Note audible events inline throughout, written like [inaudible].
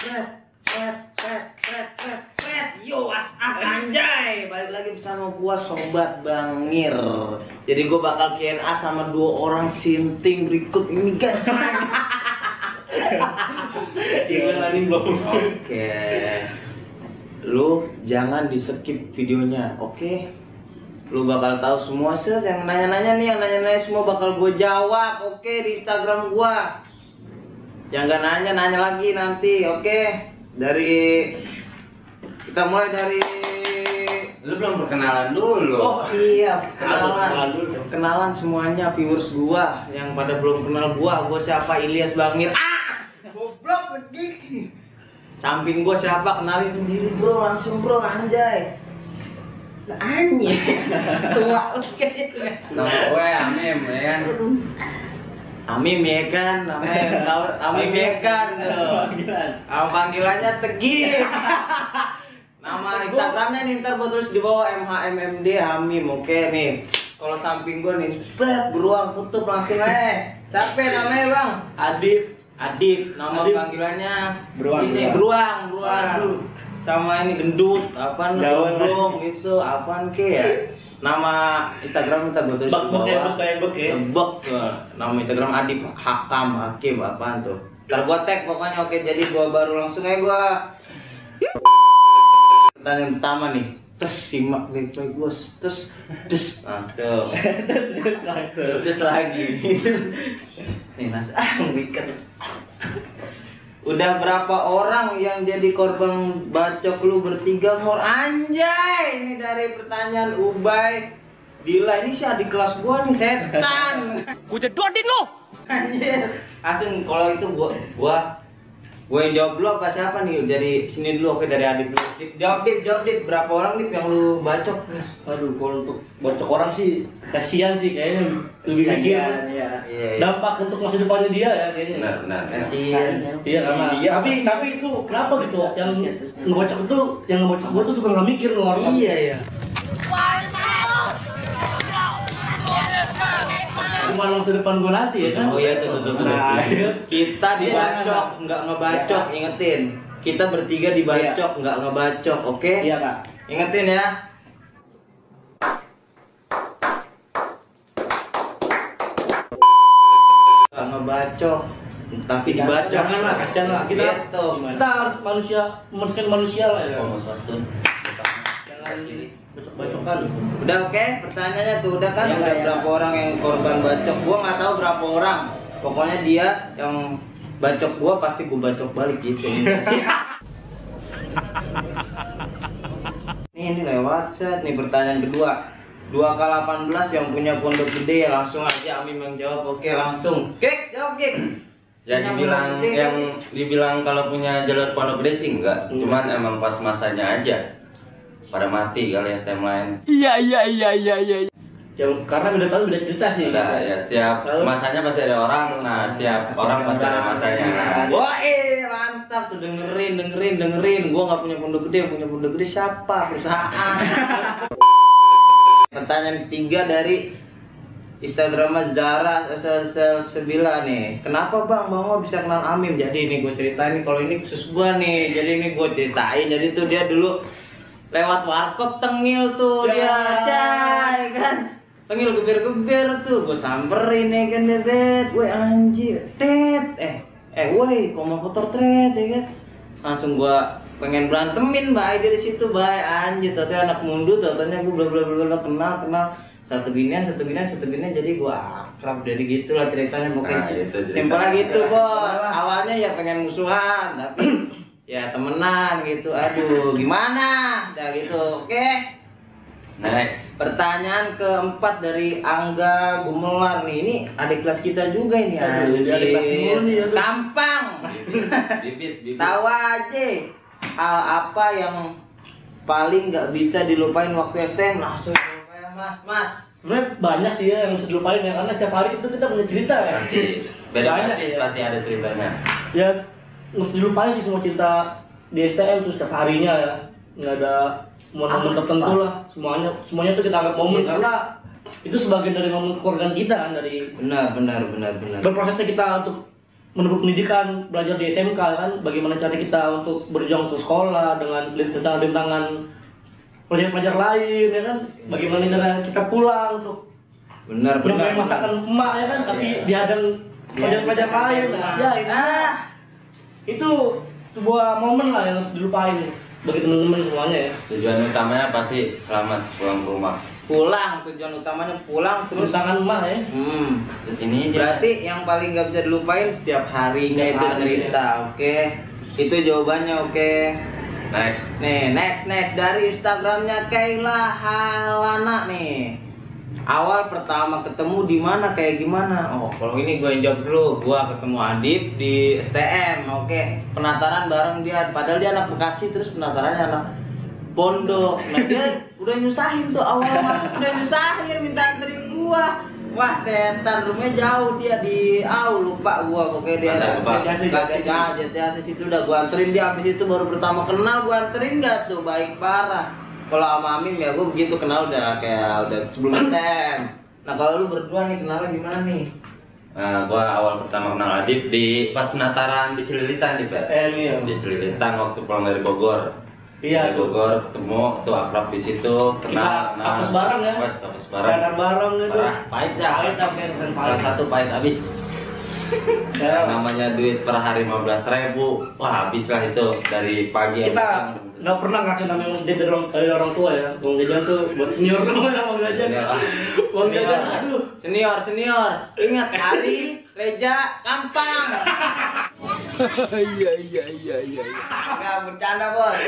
Fred, Fred, Fred, Fred, Fred, Fred. Yo, what's up anjay? Balik lagi bersama gua Sobat Bangir. Jadi gua bakal Q&A sama dua orang sinting berikut ini guys. Gimana nih belum? Oke. Lu jangan di skip videonya, oke? Lu bakal tahu semua set yang nanya-nanya nih, yang nanya-nanya semua bakal gue jawab, oke di Instagram gua. Yang gak nanya nanya lagi nanti, oke? Dari kita mulai dari Lu belum perkenalan dulu. Oh iya, Kenalan kenalan. dulu. Kenalan semuanya viewers gua yang pada belum kenal gua. Gua siapa? Ilyas Bangir. Ah! Goblok lagi. Samping gua siapa? Kenalin sendiri, Bro. Langsung, Bro, anjay. Anjing. [laughs] Tua oke. Nama gue Amim ya kan. Amim ya kan, namanya tahu Amim ya kan. tuh. Panggilan. Panggilannya Tegi. Nama Instagramnya nih ntar gua tulis di bawah MHMMD Hamim, oke nih. Kalau samping gua nih, spread beruang tutup langsung aja. Siapa namanya bang? Adit. Adit, nama panggilannya Beruang, ini beruang, beruang. Sama ini gendut, apaan Jauh. belum gitu, apaan ke ya? Nama Instagram kita gua tulis Bak bak ya, bawah. bak kayak bak ya. Tuh. Nama Instagram Adip Hakam Hakim apaan tuh? Ntar gua tag pokoknya oke jadi gua baru langsung aja gua Pertanyaan pertama nih Terus simak baik-baik bos Terus Terus Langsung Terus [laughs] terus langsung. Terus terus lagi Nih mas Ah wicked Udah berapa orang yang jadi korban bacok lu bertiga mor anjay ini dari pertanyaan Ubay Dila ini sih adik kelas gua nih setan Gue jedotin lo! Anjir. Langsung kalau itu gua gua gua yang jawab dulu apa siapa nih dari sini dulu oke dari adik dulu. Jawab dit, jawab dit berapa orang nih yang lu bacok nih? Aduh, kalau untuk bocok orang sih kasihan sih kayaknya lebih mikir. Kasihan, iya. Iya, iya. Dampak untuk masa depannya dia ya kayaknya. Benar, benar. Kasihan. Iya karena Iya, tapi tapi itu kenapa gitu yang ngebocok itu yang ngebocok gua tuh suka nggak mikir loh orang. Iya ya. Cuma masa depan gua nanti ya kan. Oh iya tuh tuh tuh. Nah, iya. Kita dibacok Iya. nggak ngebacok, ingetin. Kita bertiga dibacok nggak ngebacok, oke? Iya kak. Ingetin ya. Nggak ngebacok, tapi dibacok. Jangan lah, kasihan lah. Kita, Gitu. kita harus manusia, memanusiakan manusia lah ya. Oh, Jangan jadi bacok-bacokan. Udah oke, pertanyaannya tuh udah kan Iya, udah iya. berapa orang yang korban bacok? Gua nggak tahu berapa orang. Pokoknya dia yang bacok gua pasti gua bacok balik gitu. [laughs] nih ini lewat set nih pertanyaan kedua. 2K18 yang punya pondok gede langsung aja Amim yang jawab. Oke, langsung. Kek, jawab Kek. Ya dibilang yang dibilang kalau punya jalur pondok gede sih enggak, Enggak. cuman emang pas masanya aja pada mati kali STM lain. Iya, iya, iya, iya, iya. Yang karena beda tahun beda cerita sih. Udah ya setiap Lalu? masanya pasti ada orang, nah setiap orang pasti ada masanya. iya. Wah, eh mantap tuh dengerin, dengerin, dengerin. Gua nggak punya pondok gede, punya pondok gede siapa? Perusahaan. Pertanyaan ketiga dari Instagram Zara sel sel sebila nih. Kenapa bang bang bisa kenal Amim? Jadi ini gue ceritain kalau ini khusus gua nih. Jadi ini gue ceritain. Jadi tuh dia dulu lewat warkop tengil tuh dia, cay kan. Tengil geber-geber tuh, gue samperin ya kan bebet, woi anjir, tet, eh, eh woi, kok mau kotor tret ya kan? Langsung gua pengen berantemin bay dari situ bay anjir, tadi anak mundur, tatanya gue bla bla bla bla kenal kenal. Satu ginian satu ginian satu ginian jadi gua akrab jadi gitulah ceritanya pokoknya. Nah, simpelnya gitu bos. awalnya ya pengen musuhan tapi ya temenan gitu aduh gimana udah gitu oke Next. Pertanyaan keempat dari Angga Gumelar nih. Ini adik kelas kita juga ini. Aduh, dia adik kelas nih, aduh. Tampang. Bibit, bibit. Tahu aja hal apa yang paling nggak bisa dilupain waktu STM langsung lupain, Mas, Mas. Sebenarnya banyak sih ya yang bisa dilupain ya karena setiap hari itu kita punya cerita ya. Beda Banyak pasti ya. pasti ada ceritanya. Ya bisa dilupain sih semua cerita di STM tuh setiap harinya ya. Nggak ada momen-momen tertentu lah. Semuanya semuanya tuh kita anggap momen Yes. karena itu sebagian dari momen keluarga kita kan dari Benar, benar, benar, benar. berprosesnya kita untuk menempuh pendidikan belajar di SMK kan bagaimana cara kita untuk berjuang untuk sekolah dengan rintangan-rintangan pelajar-pelajar lain ya kan? Bagaimana cara kita pulang untuk benar benar masakan emak ya kan? Tapi Iya. dihadang pelajar-pelajar lain nah, ya ah itu sebuah momen lah yang harus dilupain bagi teman-teman semuanya ya. Tujuan utamanya pasti selamat pulang ke rumah. pulang tujuan utamanya pulang terus rintangan emak ya. Hmm. Ini dia. berarti yang paling nggak bisa dilupain setiap harinya Setiap itu hari, cerita oke? Itu jawabannya oke? Next. nih next next. Dari instagramnya Kayla Halana nih awal pertama ketemu di mana kayak gimana? Oh kalau ini gue yang jawab dulu. Gue ketemu Adip di STM oke. Penataran bareng dia. Padahal dia anak Bekasi terus penatarannya anak pondok nah dia udah nyusahin tuh awal masuk udah nyusahin minta anterin gua. Wah setan rumahnya jauh dia di au lupa gua. Pokoknya dia kasih kasih. aja dia situ udah gua anterin. Dia habis itu baru pertama kenal gua anterin nggak tuh? Baik parah kalau sama Amim ya gua begitu kenal udah kayak udah sebelum STM nah kalau lu berdua nih kenalnya gimana nih Nah, gua awal pertama kenal Adip di pas penataran di Celilitan di Pak. Ya Di Celilitan waktu pulang dari Bogor. Iya. Dari Bogor ketemu tuh akrab di situ, kenal. Kita apes bareng ya. Pas apes bareng. Bareng bareng gitu Parah, pahit dah. pahit dah men kan Salah pahit satu pahit habis. Ya, Namanya duit per hari 15 ribu, wah habis lah itu dari pagi kita nggak pernah ngasih namanya uang jajan dari orang, dari orang tua ya. Uang jajan tuh buat senior semua ya uang jajan. Senior, uang jajan Senior. aduh. Senior senior. Ingat hari Reja Kampang. Iya iya iya iya. Enggak bercanda bos.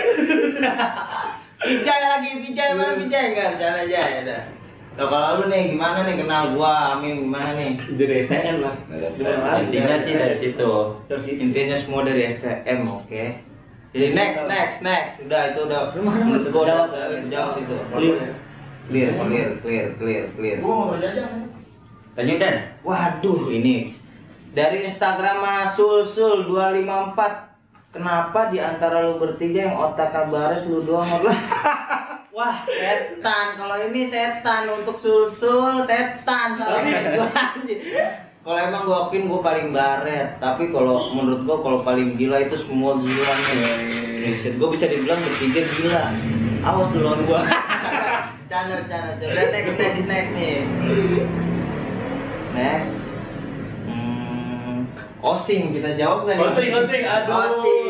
Vijay lagi, Vijay mana Vijay enggak bercanda aja ya udah. Nah, kalau lu nih gimana nih kenal gua, Amin gimana nih? dari STM lah Gimana lagi? Intinya sih dari situ. dari situ Intinya semua dari STM, oke. Jadi next, next, next. Udah itu udah menurut gua udah, udah jauh itu. Clear. Clear, clear, clear, clear, clear. Lanjut Dan. Waduh, ini dari Instagram Sul 254 Kenapa di antara lu bertiga yang otak kabaret lu doang lah? [laughs] Wah, setan. Kalau ini setan untuk sul-sul setan gua. Kalau emang gua akuin gua paling baret, tapi kalau menurut gua kalau paling gila itu semua gila nih. Gua bisa dibilang bertiga gila. Awas dulu lawan gua. Canda, canda, canda. Next, next, next nih. Next. Hmm, Osing kita jawab nggak nih? Osing, Osing, aduh. Osing,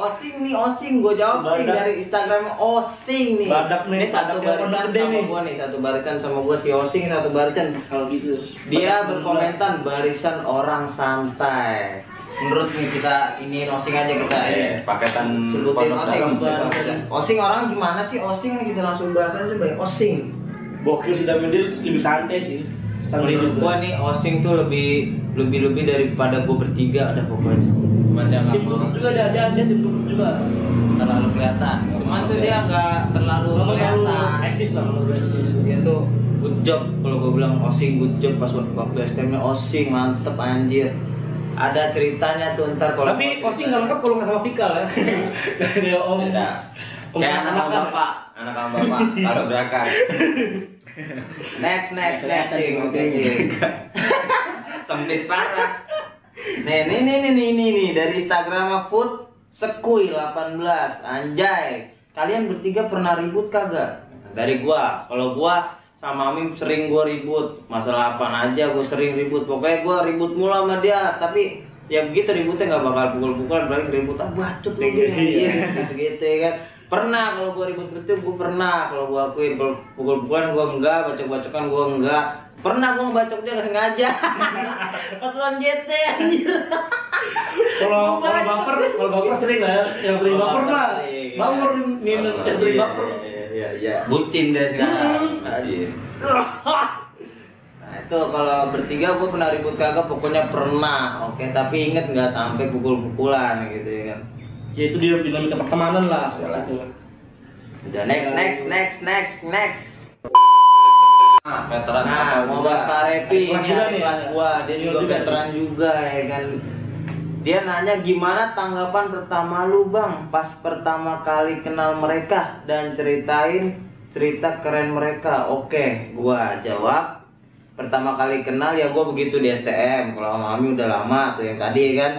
Osing nih, Osing. Gue jawab sing Badak. dari Instagram Osing nih. Badak nih, Ini satu barisan sama nih. gua nih, satu barisan sama gua si Osing satu barisan. kalau gitu Dia berkomentar barisan orang santai. Menurut nih kita ini Osing aja kita Eh, ini. paketan Sebutin Osing. Osing orang gimana sih Osing nih kita langsung bahas aja baik Osing. bokil sudah dia lebih santai sih Menurut gua nih Osing tuh lebih lebih lebih daripada gua bertiga ada pokoknya. Cuman dia nggak tim juga ada ada ada tim juga terlalu kelihatan. Cuman tuh dia nggak terlalu kelihatan. eksis lah kalau eksis Dia tuh good job kalau gue bilang Osing good job pas waktu STM nya Osing mantep anjir. Ada ceritanya tuh ntar kalau tapi Osing nggak lengkap kalau nggak sama Fikal ya dari om Kayak anak sama bapak, anak sama bapak, kalau berakan. [laughs] next next next sing oke sing. Sempit parah. Nih nih nih nih nih nih, nih. dari Instagram food sekui 18 anjay. Kalian bertiga pernah ribut kagak? Dari gua, kalau gua sama Amim sering gua ribut. Masalah apa aja gua sering ribut. Pokoknya gua ribut mulu sama dia. Tapi ya begitu ributnya nggak bakal pukul-pukulan. Paling ribut ah bacot lu gitu gitu ya kan. Pernah kalau gua ribut betul gua pernah. Kalau gua akuin kalau pukul-pukulan gua enggak bacok-bacokan gua enggak pernah gua ngebacok dia nggak sengaja. [laughs] Pas lawan JT anjir. Kalau kalau baper kalau baper sering lah ya. Yang sering baper mah baper nih yang sering baper. Iya, iya. Bucin deh sekarang. Hmm. [laughs] Nah itu kalau bertiga gue pernah ribut kagak pokoknya pernah. Oke tapi inget nggak sampai pukul-pukulan gitu ya kan. Ya itu dia dinamika pertemanan lah soal itu udah next next next next next veteran nah juga. Pak Repi Kelas nih. kelas gua. Dia Iya juga juga. veteran juga ya kan. Dia nanya gimana tanggapan pertama lu bang pas pertama kali kenal mereka? Dan ceritain cerita keren mereka. Oke gua jawab. Pertama kali kenal ya gue begitu di STM kalau sama Ami udah lama tuh yang tadi kan.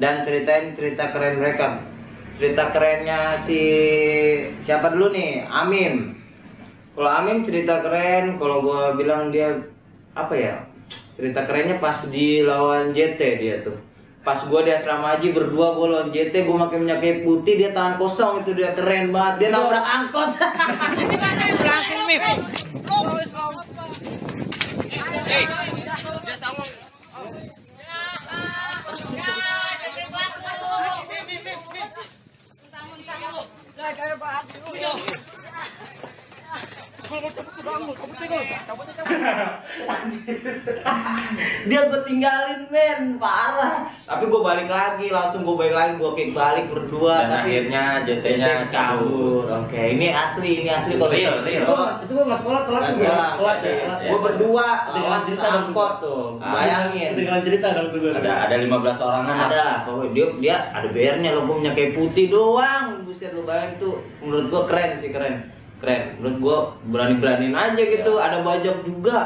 Dan ceritain cerita keren mereka. Cerita kerennya si siapa dulu nih? Amim kalau Amim cerita keren kalau gue bilang dia apa ya cerita kerennya pas di lawan JT dia tuh. Pas gue di asrama haji berdua gue lawan JT gue pakai minyak putih dia tangan kosong itu dia keren banget. Dia nabrak angkot [laughs] dia gue tinggalin men parah tapi gue balik lagi langsung gue balik lagi gue kick balik berdua Dan tapi akhirnya JT-nya kabur oke ini asli ini asli kalau Real, real. Itu itu gua nggak sekolah telat sekolah, Telat ya. iya. gue berdua Dengan lawan cerita angkot tuh Ah. bayangin Dengan cerita dong gue. Ada ada 15 orangan lah. ada lah pokoknya dia dia ada BR-nya lo gue punya kayak putih doang buset lo bayangin tuh menurut gue keren sih keren keren. Menurut gue berani beraniin aja gitu. Ada bajak juga.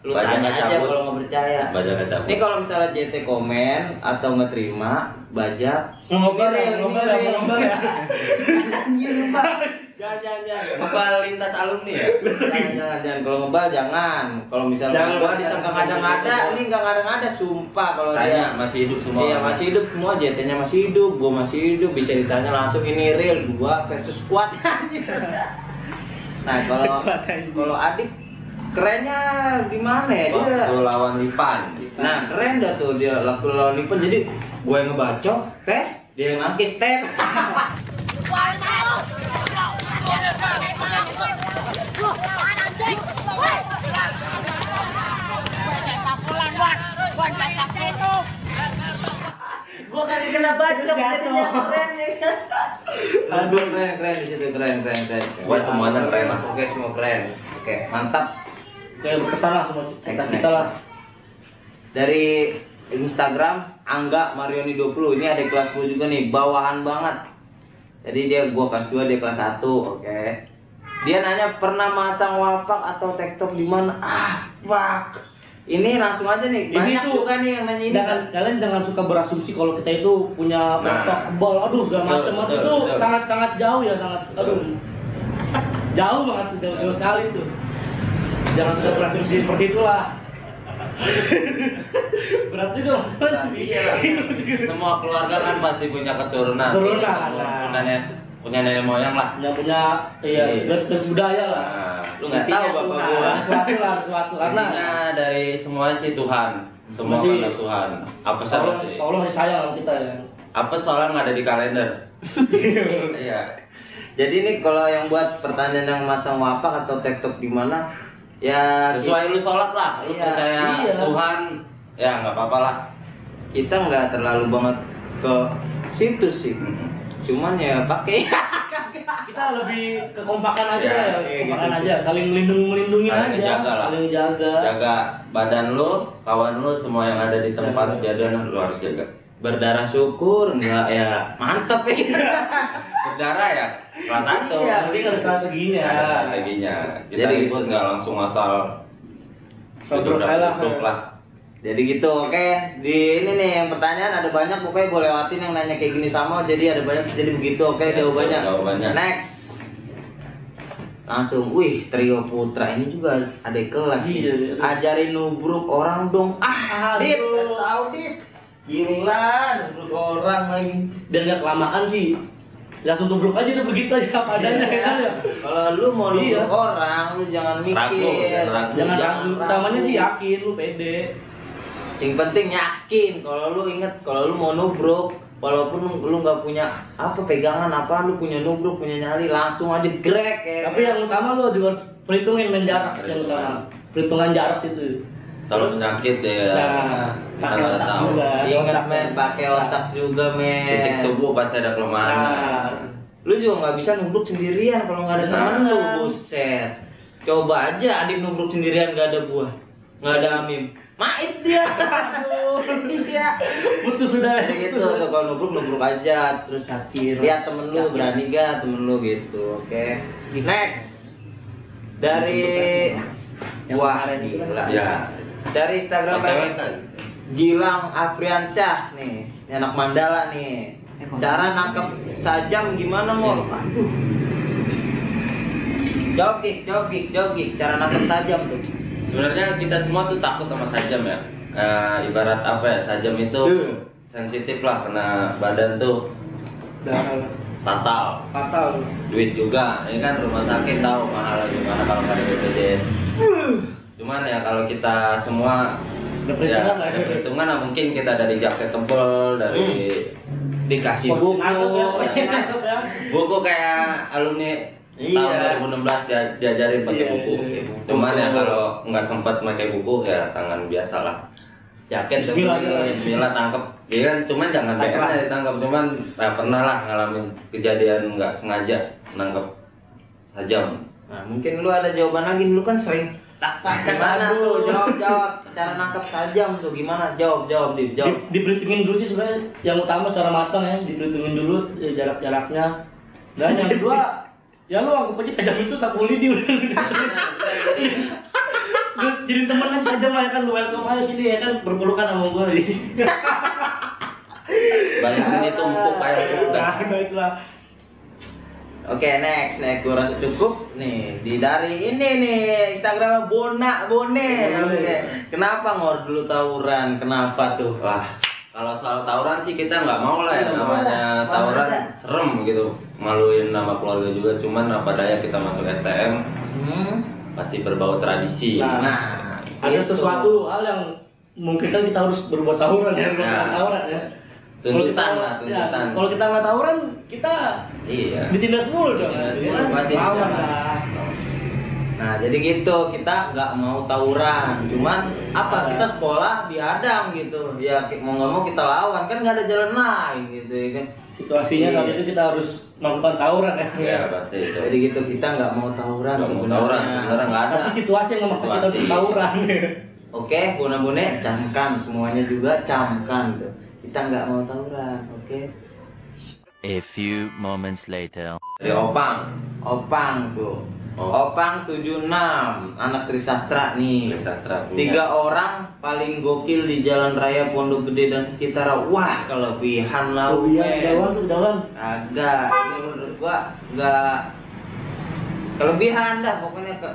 Lu Bajak tanya aja kalau nggak percaya. Bajak cabut. ini kalau misalnya JT komen atau nggak terima bajak Ngobrol ya, ngobrol ya, ngobrol ya. anjir ngebal jangan jangan jangan. Ngebal lintas alumni ya? jangan jangan jangan. Kalau ngebal jangan. Kalau misalnya Jangan, gua disangka ngada-ngada ini nggak ngada-ngada sumpah kalau Tanya dia. masih hidup semua. Iya masih hidup semua. JT-nya masih hidup, gua masih hidup. Bisa ditanya langsung ini real gua versus [laughs] anjir. Nah kalau [laughs] kalau adik kerennya gimana ya dia? Waktu lawan Lipan. Nah keren dah tuh dia waktu lawan Lipen jadi gue yang ngebacok tes dia yang nangkis tes. Gua kagak kena bacok jadinya keren ya kan. Aduh keren keren di situ keren keren keren. Wah, semuanya keren lah. Oke semua keren. Oke mantap. Kayak berkesan lah semua kita next. lah. Dari Instagram Angga Marioni 20 ini ada kelas 10 juga nih bawahan banget. Jadi dia gua kelas 2 dia kelas 1, oke. Dia nanya pernah masang wapak atau tektok di mana? Ah, fuck. Ini langsung aja nih. Ini Banyak tuh- juga nih yang nanya ini. Jangan, kalian jangan suka berasumsi kalau kita itu punya Nah. otak kebal, aduh segala macam itu betul. sangat sangat jauh ya sangat, aduh jauh banget jauh, jauh sekali itu. Jangan suka berasumsi seperti itulah. [laughs] Berat juga masalah. Iya lah. [laughs] Semua keluarga kan pasti punya keturunan. Keturunan, Punya nah. Punya nenek, moyang lah. Punya punya iya Iya. garis garis budaya lah. Nah, Lu nggak tahu bapak gua. sesuatu lah sesuatu karena dari semuanya sih Tuhan. Semua karena Tuhan. Apa salah sih? Allah masih sayang sama kita ya. Apa soalnya nggak ada di kalender? [laughs] Iya. Jadi ini kalau yang buat pertanyaan yang masang wapak atau tektok di mana? Ya Sesuai lu sholat lah. Lu Iya, percaya iya. Tuhan. Ya nggak apa-apa lah. kita nggak terlalu banget ke situ sih. [laughs] Cuman ya pakai [laughs] Kita lebih kekompakan aja Ya, ya, iya, kekompakan gitu. aja, saling melindungi melindungi Saling aja, jaga lah. saling jaga. Jaga badan lu, kawan lu, semua yang ada di tempat kejadian lu harus jaga. berdarah syukur nggak ya mantep ya. [laughs] Berdarah ya, kelas satu. Iya, penting ada strateginya. Ada strateginya. Kita Jadi gitu. nggak langsung asal aja lah. Jadi gitu, oke. Di ini nih yang pertanyaan ada banyak, pokoknya gue lewatin yang nanya kayak gini sama, jadi ada banyak, jadi begitu, oke jawabannya. Jawabannya. Next. Langsung, wih trio putra ini juga ada kelas. nih. Iya, iya. Ajarin nubruk orang dong. Ah, dit, tahu dit. Gila, nubruk orang lagi. Biar nggak kelamaan sih. Langsung tubruk aja tuh begitu aja apa adanya Iya. kan ya. Kalau lu mau Iya. nubruk orang, lu jangan mikir. Ragu, jangan ragu. Jangan Jangan ragu. Utamanya sih yakin lu pede. Yang penting yakin kalau lu inget kalau lu mau nubruk walaupun lu nggak punya apa pegangan apa lu punya nubruk punya nyali langsung aja grek ya. Tapi yang utama lu juga harus perhitungin main jarak yang Perhitungan. utama. Perhitungan jarak situ. Kalau penyakit ya. Nah, kita pakai nggak otak tahu. juga. ingat men pakai otak juga men. Titik tubuh pasti ada kelemahan. Nah, Lu juga nggak bisa nubruk sendirian kalau nggak ada Nah. teman lu buset. Coba aja adik nubruk sendirian nggak ada gua nggak ada Amim. Maif dia. Iya. putus sudah. Jadi gitu putus. tuh kalau nubruk nubruk aja terus Yakin. lihat temen lu berani gak temen lu gitu oke next dari Yang wah kan gila Ya, dari Instagram. Gilang Afriansyah nih, anak Mandala nih. Cara nangkep sajam gimana mau? Jawab Gik, jawab Gik, jawab Gik. Cara nangkep sajam tuh. Sebenarnya kita semua tuh takut sama sajam ya. Eh, ibarat apa ya? Sajam itu Iya. sensitif lah kena badan tuh Dan fatal. fatal. Duit juga, ini kan rumah sakit tahu mahal gimana kalau nggak ada BPJS. Cuman ya kalau kita semua ya, perhitungan ya. perhitungan lah mungkin kita dari jaket tebel, dari Dikasih Pos buku. nangkep ya, [laughs] ya. buku kayak alumni Iya. tahun 2016 dia diajarin pakai Iya, buku. iya, iya. Cuman ya kalau nggak sempat pakai buku ya tangan biasa lah. Jaket Bismillah, ya. Bismillah tangkep. Iya kan, cuman jangan biasanya ditangkap. Cuman ya, pernah lah ngalamin kejadian nggak sengaja nangkep sajam. Nah, mungkin lu ada jawaban lagi, lu kan sering tak tak gimana tuh jawab jawab cara nangkep sajam tuh gimana jawab jawab di jawab Di, diperhitungin dulu sih sebenarnya yang utama cara matang ya diperhitungin dulu ya, jarak-jaraknya dan yang kedua [laughs] ya lu anggap aja sajam itu sapu lidi udah. Jadi temen kan sajam lah ya kan? Lu welcome aja sini ya kan? Berpelukan sama gua. Banyak ini tumpuk kayak udah. nah itulah. Oke next next. Gue rasa cukup. Nih di dari ini nih Instagramnya Bona Bone. Kenapa ngor dulu tawuran? Kenapa tuh? Wah, kalau soal tawuran sih kita nggak mau lah ya. Namanya tawuran serem gitu, maluin nama keluarga juga. Cuman apa daya kita masuk STM Hmm. pasti berbau tradisi. Nah, Nah, ada itu. sesuatu hal yang mungkin kan kita harus berbuat tawuran ya berbuat Nah. tawuran ya Tuntutan Kalau kita- lah, tuntutan. ya, kalau kita nggak tawuran kita Iya. ditindas dulu dong ya dulu, Nah jadi gitu kita nggak mau tawuran, cuman apa kita sekolah diadang gitu, ya mau nggak mau kita lawan kan nggak ada jalan lain gitu ya kan. situasinya Iya. saat itu kita harus melakukan tawuran ya Iya pasti itu. Jadi gitu kita nggak mau tawuran Nggak mau tawuran, sebenarnya nggak ada. tapi situasi yang memaksa kita untuk tawuran [laughs] Oke, bunda bune camkan semuanya juga camkan tuh. Kita nggak mau tawuran, oke? A few moments later. Dari Opang. Opang tuh. Oh. Opang 76 anak Trisastra nih. Sastra punya. Tiga orang paling gokil di Jalan Raya Pondok Gede dan sekitar. Wah, kelebihan lah, oh iya men. jalan tuh jalan Agak, ini menurut gua nggak kelebihan dah pokoknya ke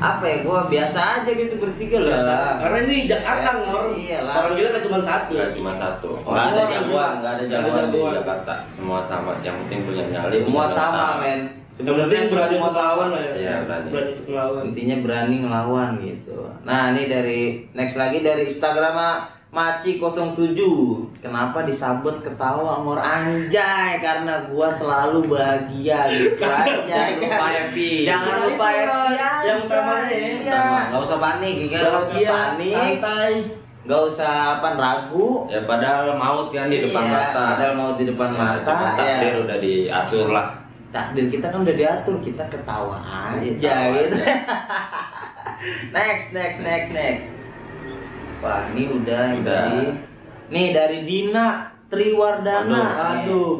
apa ya gua biasa aja gitu bertiga lah. karena ini Jakarta ngor Iyalah. orang gila kan cuma satu Nggak cuma satu. Oh, Nggak ada jagoan, nggak ada jagoan di. Jakarta. Semua sama. Yang penting punya nyali. Semua sama, men. Yang penting berani melawan lah ya Iya, berani. untuk melawan intinya berani ngelawan gitu. Nah, ini dari next lagi dari Instagram Maci 07 Kenapa disabet ketawa ngor anjay Karena gua selalu bahagia gitu aja [laughs] Jangan lupa happy. Jangan Nah, lupa itulah happy aja, yang utamanya ya. iya. Nggak usah panik, ya kan? Nggak usah Iya, panik. santai Gak usah apa ragu Ya padahal maut kan di depan Iya, mata. Padahal mau di depan Ya, mata takdir ya. udah diatur lah. Takdir kita kan udah diatur Kita ketawa aja Ketawa gitu aja. [laughs] next, next, next, next. Wah, ini udah, Udah. dari nih dari Dina Triwardana. Aduh, aduh.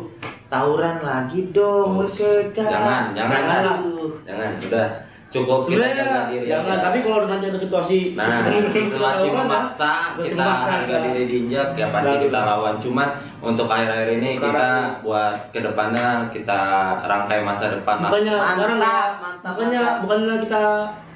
Tawuran lagi dong, mereka. jangan, jangan, Aduh. Jangan, udah cukup kita sebenarnya jaga diri jangan aja. tapi kalau nanti ada situasi Nah, situasi memaksa situasi kita memaksa, harga diri diinjak ya pasti kita lawan. Cuman untuk akhir-akhir ini kita buat ke depannya kita rangkai masa depan lah. bukannya Mantap, sekarang ya mantap, mantap. bukannya kita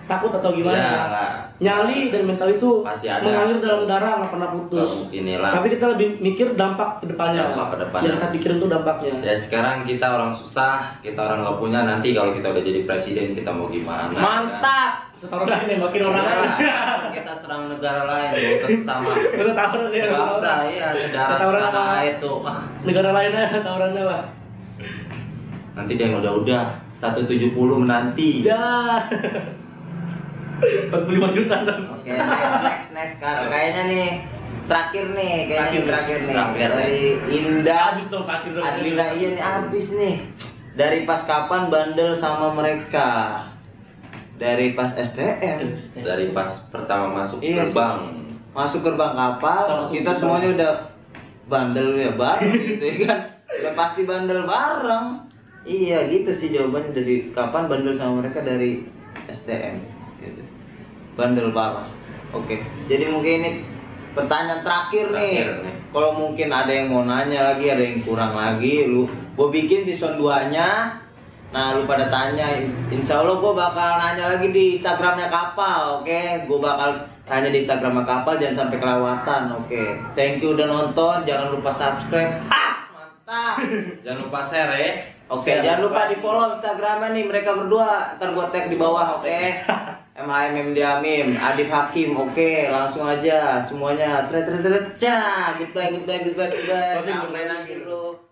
takut atau gimana Ya, lah. Nyali dan mental itu Pasti ada. mengalir dalam darah nggak pernah putus Kalau inilah. tapi kita lebih mikir dampak ke depannya Dampak ke depannya. yang kita pikirin tuh dampaknya Ya sekarang kita orang susah, kita orang nggak punya. Nanti kalau kita udah jadi presiden kita mau gimana? Mantap. sekarang lain nembak orang Ya, lain kita serang negara lain, usah sama. kita tawuran ya Nggak usah, iya sejarah apa? itu. [laughs] Negara lainnya tawurannya lah Nanti dia yang udah-udah 170 menanti. ya [laughs] 45 juta kan Oke, next, next, next. Kak, Kayaknya nih terakhir nih, kayaknya Terakhir. nih, terakhir nih. Terakhir. Dari Indah habis dong kaki dong Adlina iya nih abis nih. Dari pas kapan bandel sama mereka? Dari pas STM. Dari pas pertama masuk Iya, gerbang. Masuk gerbang kapal, Masuk kita gerbang. semuanya udah bandel ya bareng gitu ya kan. Udah pasti bandel bareng. Iya gitu sih jawabannya dari kapan bandel sama mereka dari STM. Bandel parah. Oke, jadi mungkin ini pertanyaan terakhir, nih. Terakhir nih. Kalau mungkin ada yang mau nanya lagi, ada yang kurang lagi, lu gue bikin season 2-nya. Nah, lu pada tanya, insya Allah gue bakal nanya lagi di Instagramnya Kapal, oke? Gue bakal tanya di Instagramnya Kapal, jangan sampai kelewatan, oke? Thank you udah nonton, jangan lupa subscribe. Ah, mantap! [laughs] Jangan lupa share ya. Oke, jangan lupa di follow Instagramnya nih mereka berdua. Ntar gua tag di bawah, oke? [laughs] MHM Diamim, Adif Hakim, oke, langsung aja semuanya. Tret tret tret, cah, goodbye goodbye goodbye goodbye. Sampai nanti lu.